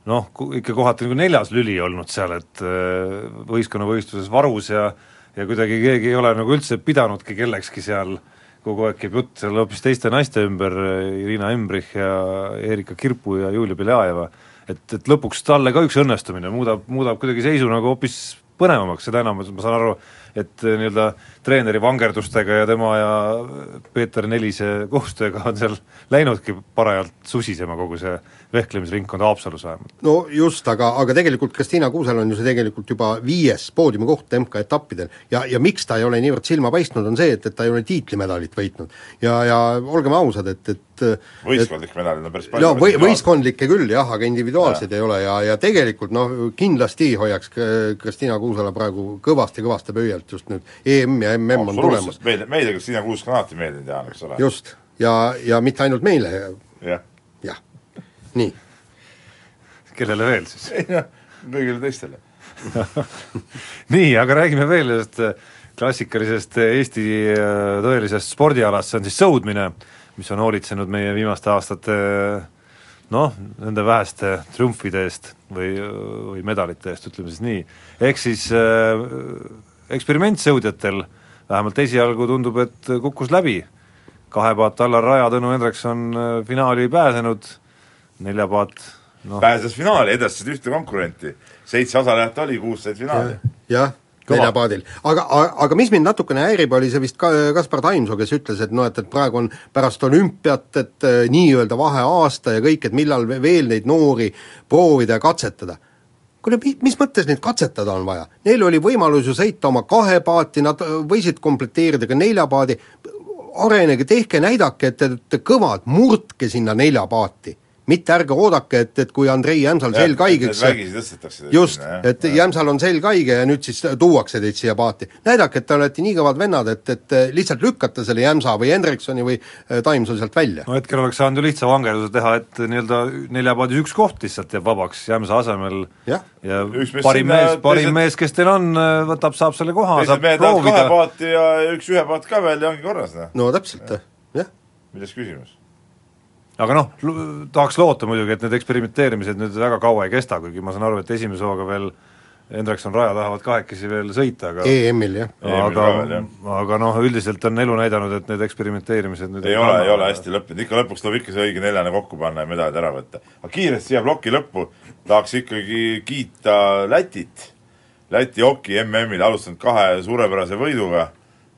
noh, ikka kohati nagu neljas lüli olnud seal, et äh, võistkonnavõistluses varus ja ja kuidagi keegi ei ole nagu üldse pidanudki kellekski seal, kogu aeg käib jutt seal hoopis teiste naiste ümber, Irina Embrich ja Erika Kirpu ja Julia Beljajeva, et, et lõpuks talle ka üks õnnestumine muudab, muudab kuidagi seisu nagu hoopis põnevamaks, seda enam, ma saan aru, et eh, nii-öelda treeneri vangerdustega ja tema ja Peeter Nelise koostööga on seal läinudki parajalt susisema kogu see vehklemisringkond Haapsalus vähemalt. no just, aga, aga tegelikult Kristiina Kuusel on ju see tegelikult juba viies poodiumikoht MK-etappidel ja, ja miks ta ei ole niivõrd silma paistnud, on see, et, et ta ei ole tiitlimedalit võitnud. ja, ja olgem ausad, et, et võistkondlik medalid on päris palju. jaa, või võistkondlikke küll jah, aga individuaalseid ei ole ja, ja tegelikult noh, kindlasti hoiaks Kristiina Kuusela praegu kõvasti-kõvasti pöialt just nüüd EM ja MM on tulemas. meile, meile Kristiina Kuusk on alati meeldinud, Jaan, eks ole. just, ja, ja mitte ainult meile, jah, jah, nii. kellele veel siis? ei noh, kõigile teistele. [laughs] nii, aga räägime veel ühest äh, klassikalisest äh, Eesti äh, tõelisest spordialast, see on siis sõudmine, mis on hoolitsenud meie viimaste aastate noh, nende väheste triumfide eest või, või medalite eest, ütleme siis nii. ehk siis äh, eksperimentsõudjatel vähemalt esialgu tundub, et kukkus läbi, kahepaat Allar Raja, Tõnu Hendrikson äh, finaali ei pääsenud, neljapaat noh, pääses finaali, edastasid ühte konkurenti. seitse osalejat oli, kuus said finaali. jah, neljapaadil. aga, aga, aga mis mind natukene häirib, oli see vist ka Kaspar Taimsoo, kes ütles, et noh, et, et praegu on pärast olümpiat, et äh, nii-öelda vaheaasta ja kõik, et millal ve- veel neid noori proovida ja katsetada. Kuule, mis mõttes neid katsetada on vaja? Neil oli võimalus ju sõita oma kahe paati, nad äh, võisid komplekteerida ka nelja paadi, arenege, tehke, näidake, et te olete kõvad, murdke sinna nelja paati. Mitte ärge oodake, et, et kui Andrei Jämsal selg haigeks just, et Jämsal on selg haige ja nüüd siis tuuakse teid siia paati. näidake, et te olete nii kõvad vennad, et, et lihtsalt lükkate selle Jämsa või Hendriksoni või äh, Taimsoo sealt välja. no hetkel oleks saanud ju lihtsa vangerduse teha, et nii-öelda neljapaadis üks koht lihtsalt jääb vabaks Jämsa asemel ja mees parim sinna, mees, parim teised- mees, kes teil on, võtab, saab selle koha, saab lähevad kahe proovida paati ja üks ühe paat ka veel ja ongi korras, noh. no täpselt, jah. milles küsimus? Aga noh, tahaks loota muidugi, et need eksperimenteerimised nüüd väga kaua ei kesta, kuigi ma saan aru, et esimese hooga veel Hendrikson, Raja tahavad kahekesi veel sõita, aga EM-il, jah. Aga jah. aga noh, üldiselt on elu näidanud, et need eksperimenteerimised nüüd ei ole, ei ole hästi lõppenud, ikka lõpuks tuleb ikka see õige neljane kokku panna ja medalid ära võtta. aga kiiresti siia ploki lõppu tahaks ikkagi kiita Lätit. Läti hoki MM-il alustanud kahe suurepärase võiduga,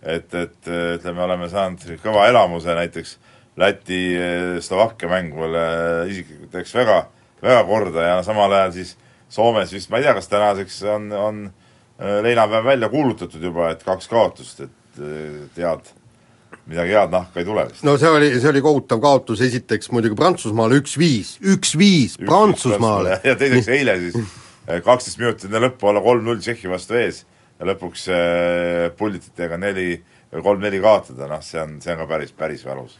et, et ütleme, oleme saanud kõva elamuse näiteks Läti Slovakkia mäng mulle isiklikult läks väga, väga korda ja samal ajal siis Soomes vist, ma ei tea, kas tänaseks on, on äh, leinapäev välja kuulutatud juba, et kaks kaotust, et tead, midagi head nahka ei tule vist. no see oli, see oli kohutav kaotus, esiteks muidugi Prantsusmaale üks-viis, üks-viis Prantsusmaale. ja teiseks eile siis kaksteist minutit enne lõppu olla kolm-null Tšehhi vastu ees ja lõpuks pullititega neli kolm-neli kaotada, noh, see on, see on ka päris, päris valus.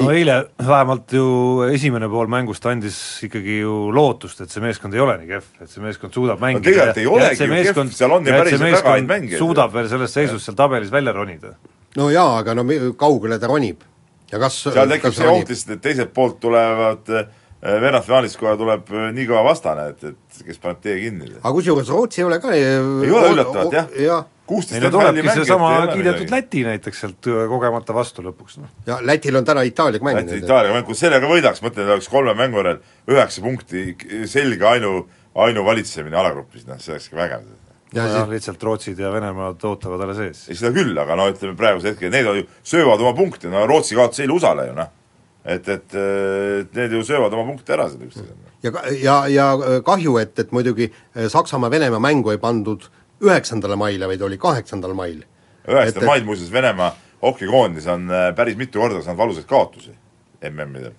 No eile vähemalt ju esimene pool mängust andis ikkagi ju lootust, et see meeskond ei ole nii kehv, et see meeskond suudab mängida tegelikult ei ja- ja olegi et see ju kehv, meeskond- seal on ju ja päris väga häid mängijaid. suudab veel sellest seisust seal tabelis välja ronida. no jaa, aga no kaugele ta ronib? ja kas seal tekib see oht lihtsalt, et teiselt poolt tulevad äh, veerandfinaalis kohe tuleb äh, nii kõva vastane, et, et kes paneb tee kinni. aga kusjuures Rootsi ei ole ka ei ole üllatavalt jah jah, no tulebki seesama kiidetud Läti näiteks sealt äh, kogemata vastu lõpuks, noh. ja Lätil on täna Itaaliaga Läti mänginud. Itaalia mäng, kui sellega võidaks, mõtle, oleks kolme mängu järel üheksa punkti, selge ainu, ainuvalitsemine alagrupis, noh, see oleks ikka vägev. ja jah, siis lihtsalt Rootsid ja Venemaad ootavad alles ees. ei seda küll, aga no ütleme praegusel hetkel, need on ju, söövad oma punkte, no Rootsi kaotas eile USA-le ju noh. et, et, et need ju söövad oma punkte ära seal üksteisele. ja, ja, ja kahju, et, et muidugi eh, Saksamaa-Venemaa mängu ei pandud üheksandale maile, vaid oli kaheksandal mail. üheksandal mail muuseas Venemaa hokikoondis on äh, päris mitu korda saanud valusaid kaotusi MM-idel.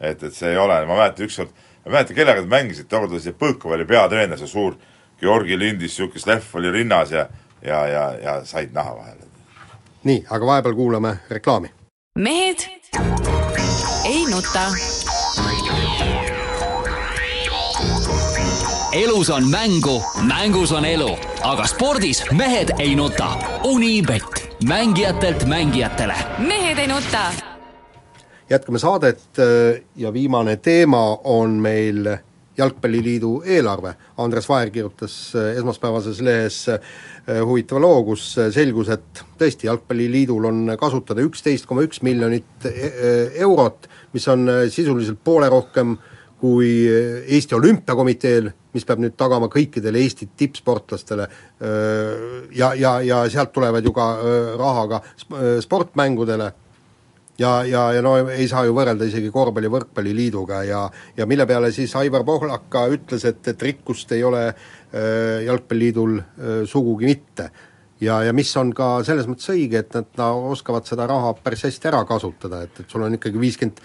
et, et see ei ole, ma mäletan ükskord, ma ei mäleta, kellega te mängisite, tookord oli see Põõkov oli peatreener, see suur Georgi lindis, niisugune slehv oli rinnas ja ja, ja, ja said naha vahele. nii, aga vahepeal kuulame reklaami. mehed ei nuta. Elus on mängu, mängus on elu, aga spordis mehed ei nuta. Unibet, mängijatelt mängijatele mehed ei nuta jätkame saadet eh, ja viimane teema on meil Jalgpalliliidu eelarve. Andres Vaher kirjutas eh, esmaspäevases lehes eh, huvitava loo, kus selgus, et tõesti, Jalgpalliliidul on kasutada üksteist koma üks miljonit e- e- eurot, mis on sisuliselt poole rohkem kui Eesti Olümpiakomiteel, mis peab nüüd tagama kõikidele Eesti tippsportlastele ja, ja, ja sealt tulevad ju ka raha ka sportmängudele ja, ja, ja no ei saa ju võrrelda isegi korvpalli- võrkpalliliiduga ja ja mille peale siis Aivar Pohlak ka ütles, et, et rikkust ei ole äh, Jalgpalliliidul äh, sugugi mitte. ja, ja mis on ka selles mõttes õige, et nad na, oskavad seda raha päris hästi ära kasutada, et, et sul on ikkagi viiskümmend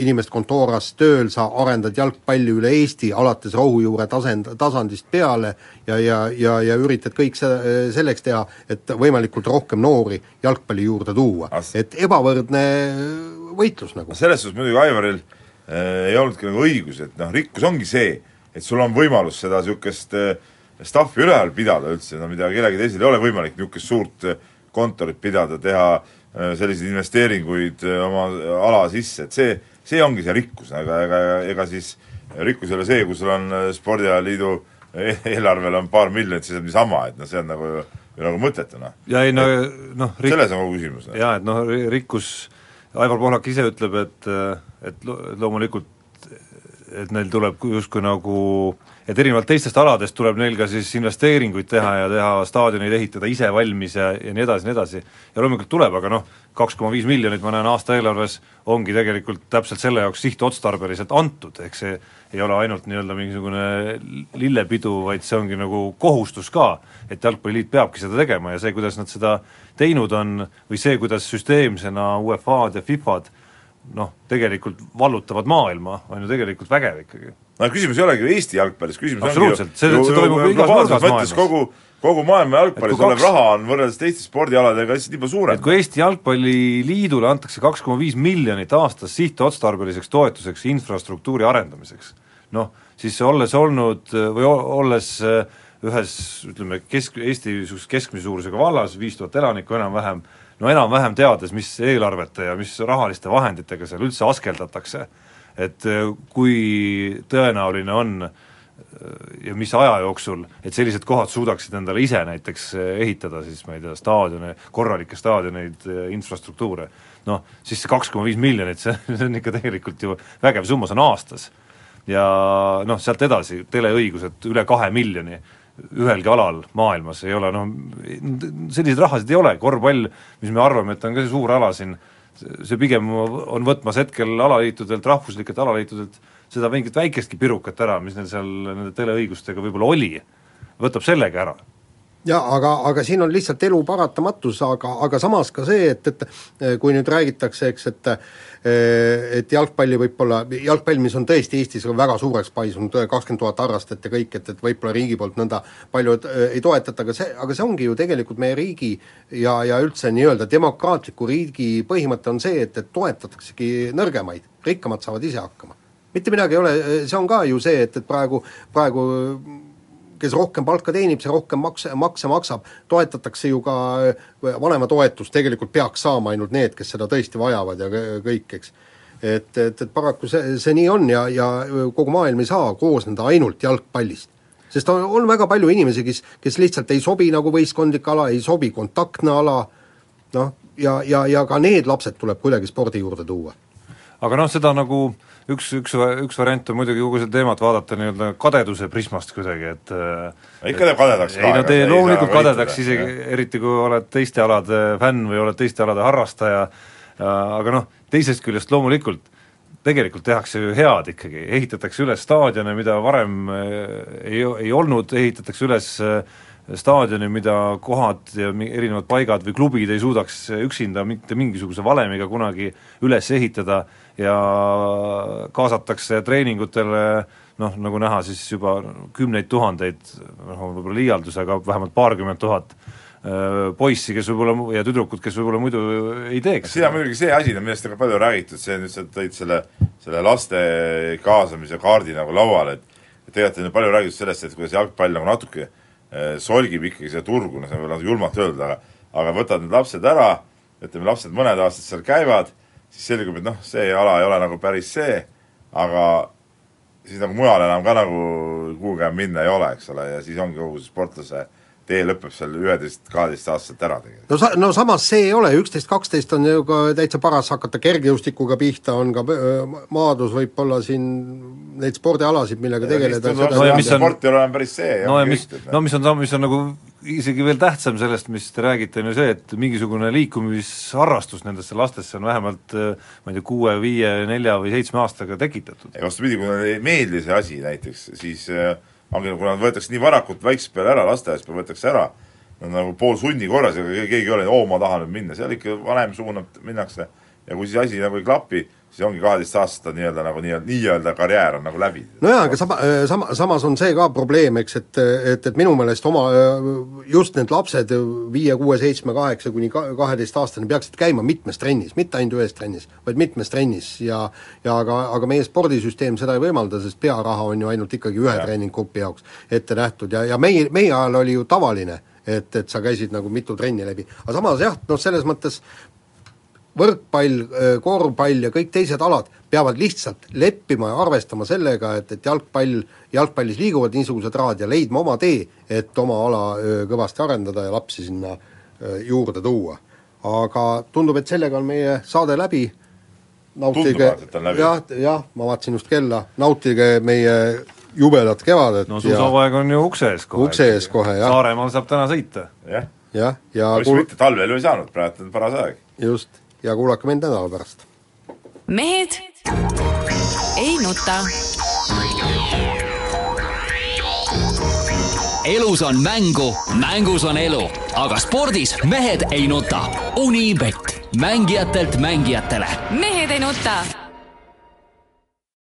inimest kontooras tööl, sa arendad jalgpalli üle Eesti, alates rohujuure tasand, tasandist peale ja, ja, ja, ja üritad kõik see, selleks teha, et võimalikult rohkem noori jalgpalli juurde tuua As-. et ebavõrdne võitlus nagu. selles suhtes muidugi Aivaril äh, ei olnudki nagu õigus, et noh, rikkus ongi see, et sul on võimalus seda niisugust äh, staffi üleval pidada üldse, no mida kellelgi teisel ei ole võimalik niisugust suurt äh, kontorit pidada, teha äh, selliseid investeeringuid äh, oma ala sisse, et see, see ongi see rikkus, aga ega, ega siis rikkus ei ole see, kui sul on äh, Spordiliidu e- eelarvel on paar miljonit, siis on niisama, et noh, see on nagu, nagu mõttetu noh. ja ei no noh, rik- selles on kogu küsimus noh. jaa, et noh, rikkus, Aivar Pohlak ise ütleb, et et lo- loomulikult et neil tuleb justkui nagu, et erinevalt teistest aladest tuleb neil ka siis investeeringuid teha ja teha staadioneid ehitada ise valmis ja, ja nii edasi, nii edasi. ja loomulikult tuleb, aga noh, kaks koma viis miljonit ma näen aasta eelarves ongi tegelikult täpselt selle jaoks sihtotstarbeliselt antud, ehk see ei ole ainult nii-öelda mingisugune lillepidu, vaid see ongi nagu kohustus ka, et Jalgpalliliit peabki seda tegema ja see, kuidas nad seda teinud on, või see, kuidas süsteemsena UEFA-d ja FIFA-d noh, tegelikult vallutavad maailma, on ju tegelikult vägev ikkagi. No küsimus ei olegi ju Eesti jalgpallis, küsimus Absoluutselt, see- see toimub igas nurgas maailmas. kogu, kogu maailma jalgpallis kui olev kaks- raha on võrreldes teiste spordialadega lihtsalt nii palju suurem. et kui Eesti Jalgpalliliidule antakse kaks koma viis miljonit aastas sihtotstarbeliseks toetuseks infrastruktuuri arendamiseks, noh, siis olles olnud või olles äh, ühes ütleme, kesk, Eesti niisuguses keskmise suurusega vallas, viis tuhat elanikku enam-vähem, no enam-vähem teades, mis eelarvete ja mis rahaliste vahenditega seal üldse askeldatakse, et äh, kui tõenäoline on äh, ja mis aja jooksul, et sellised kohad suudaksid endale ise näiteks eh, ehitada siis ma ei tea, staadione, korralikke staadioneid, infrastruktuure, noh, siis see kaks koma viis miljonit, see, see on ikka tegelikult ju vägev summa, see on aastas. ja noh, sealt edasi, teleõigused üle kahe miljoni ühelgi alal maailmas ei ole noh, selliseid rahasid ei ole, korvpall, mis me arvame, et on ka see suur ala siin, see pigem on võtmas hetkel alaliitudelt, rahvuslikelt alaliitudelt seda mingit väikestki pirukat ära, mis neil seal nende teleõigustega võib-olla oli, võtab sellega ära. Jaa, aga, aga siin on lihtsalt elu paratamatus, aga, aga samas ka see, et, et kui nüüd räägitakse, eks, et et jalgpalli võib-olla, jalgpall, mis on tõesti Eestis väga suureks paisunud, kakskümmend tuhat harrastajat ja kõik, et, et võib-olla riigi poolt nõnda palju eh, ei toetata, aga see, aga see ongi ju tegelikult meie riigi ja, ja üldse nii-öelda demokraatliku riigi põhimõte on see, et, et toetataksegi nõrgemaid, rikkamad saavad ise hakkama. mitte midagi ei ole, see on ka ju see, et, et praegu, praegu kes rohkem palka teenib, see rohkem makse, makse maksab, toetatakse ju ka vanematoetust, tegelikult peaks saama ainult need, kes seda tõesti vajavad ja kõ- kõik, eks. et, et, et paraku see, see nii on ja, ja kogu maailm ei saa koosneda ainult jalgpallist. sest on, on väga palju inimesi, kes, kes lihtsalt ei sobi nagu võistkondlik ala, ei sobi kontaktne ala, noh, ja, ja, ja ka need lapsed tuleb kuidagi spordi juurde tuua. aga noh, seda nagu üks, üks, üks variant on muidugi kogu seda teemat vaadata nii-öelda kadeduse prismast kuidagi, et ikka teeb kadedaks ei no tee loomulikult kadedaks isegi, eriti kui oled teiste alade fänn või oled teiste alade harrastaja, aga noh, teisest küljest loomulikult tegelikult tehakse ju head ikkagi, ehitatakse üles staadione, mida varem eh, ei, ei olnud, ehitatakse üles eh, staadioni, mida kohad ja erinevad paigad või klubid ei suudaks üksinda mitte mingisuguse valemiga kunagi üles ehitada ja kaasatakse treeningutele noh, nagu näha, siis juba kümneid tuhandeid, noh võib-olla liialdus, aga vähemalt paarkümmend tuhat öö, poissi, kes võib-olla ja tüdrukud, kes võib-olla muidu ei teeks siin on muidugi see asi, millest on ka palju räägitud, see nüüd sa tõid selle, selle laste kaasamise kaardi nagu lauale, et tegelikult on ju palju räägitud sellest, et kuidas jalgpall nagu natuke solgib ikkagi seda turgu, no see on võib-olla natuke julmalt öelda, aga aga võtad need lapsed ära, ütleme, lapsed mõned aastad seal käivad, siis selgub, et noh, see ala ei ole nagu päris see, aga siis nagu mujal enam ka nagu kuhugi enam minna ei ole, eks ole, ja siis ongi kogu see sportlase tee lõpeb seal üheteist, kaheteistaastaselt ära tegelikult. no sa-, no samas see ei ole, üksteist, kaksteist on ju ka täitsa paras hakata kergejõustikuga pihta, on ka maadlus võib-olla siin neid spordialasid, millega tegeleda no, No ja mis on- sport ei ole enam päris see. no ja mis, no mis on, mis on nagu isegi veel tähtsam sellest, mis te räägite, on ju see, et mingisugune liikumisharrastus nendesse lastesse on vähemalt ma ei tea, kuue, viie, nelja või seitsme aastaga tekitatud. ei vastupidi, kui neile ei meeldi see asi näiteks, siis äh, ongi, kui nad võetakse nii varakult väiksest peale ära, lasteaiast peale võetakse ära, nagu poolsunni korras ja keegi ei ole, oo, ma tahan nüüd minna, seal ikka vanem suunab, minnakse. Ja kui siis asi nagu ei klapi, siis ongi kaheteistaastastel nii-öelda nagu nii-öelda, nii-öelda karjäär on nagu läbi. nojaa, aga sama, sama, samas on see ka probleem, eks, et, et, et minu meelest oma, just need lapsed viie, kuue, seitsme, kaheksa kuni ka- kaheteistaastani peaksid käima mitmes trennis, mitte ainult ühes trennis, vaid mitmes trennis ja ja aga, aga meie spordisüsteem seda ei võimalda, sest pearaha on ju ainult ikkagi ühe Jah. treeninggrupi jaoks ette nähtud ja, ja meie, meie ajal oli ju tavaline, et, et sa käisid nagu mitu trenni läbi. aga samas jah, noh selles mõttes võrkpall, korvpall ja kõik teised alad peavad lihtsalt leppima ja arvestama sellega, et, et jalgpall, jalgpallis liiguvad niisugused rahad ja leidma oma tee, et oma ala kõvasti arendada ja lapsi sinna juurde tuua. aga tundub, et sellega on meie saade läbi, nautige jah, jah, ma vaatasin just kella, nautige meie jubedat kevadet no ja suusahooaeg on ju ukse ees kohe. Ukse ees kohe, jah. Saaremaal saab täna sõita. jah, jah, ja mis kuul-, mitte, talvel ju ei saanud, praegu on paras aeg. just, ja kuulake mind nädala pärast. mehed ei nuta. elus on mängu, mängus on elu aga spordis mehed ei nuta. Unibet, mängijatelt mängijatele mehed ei nuta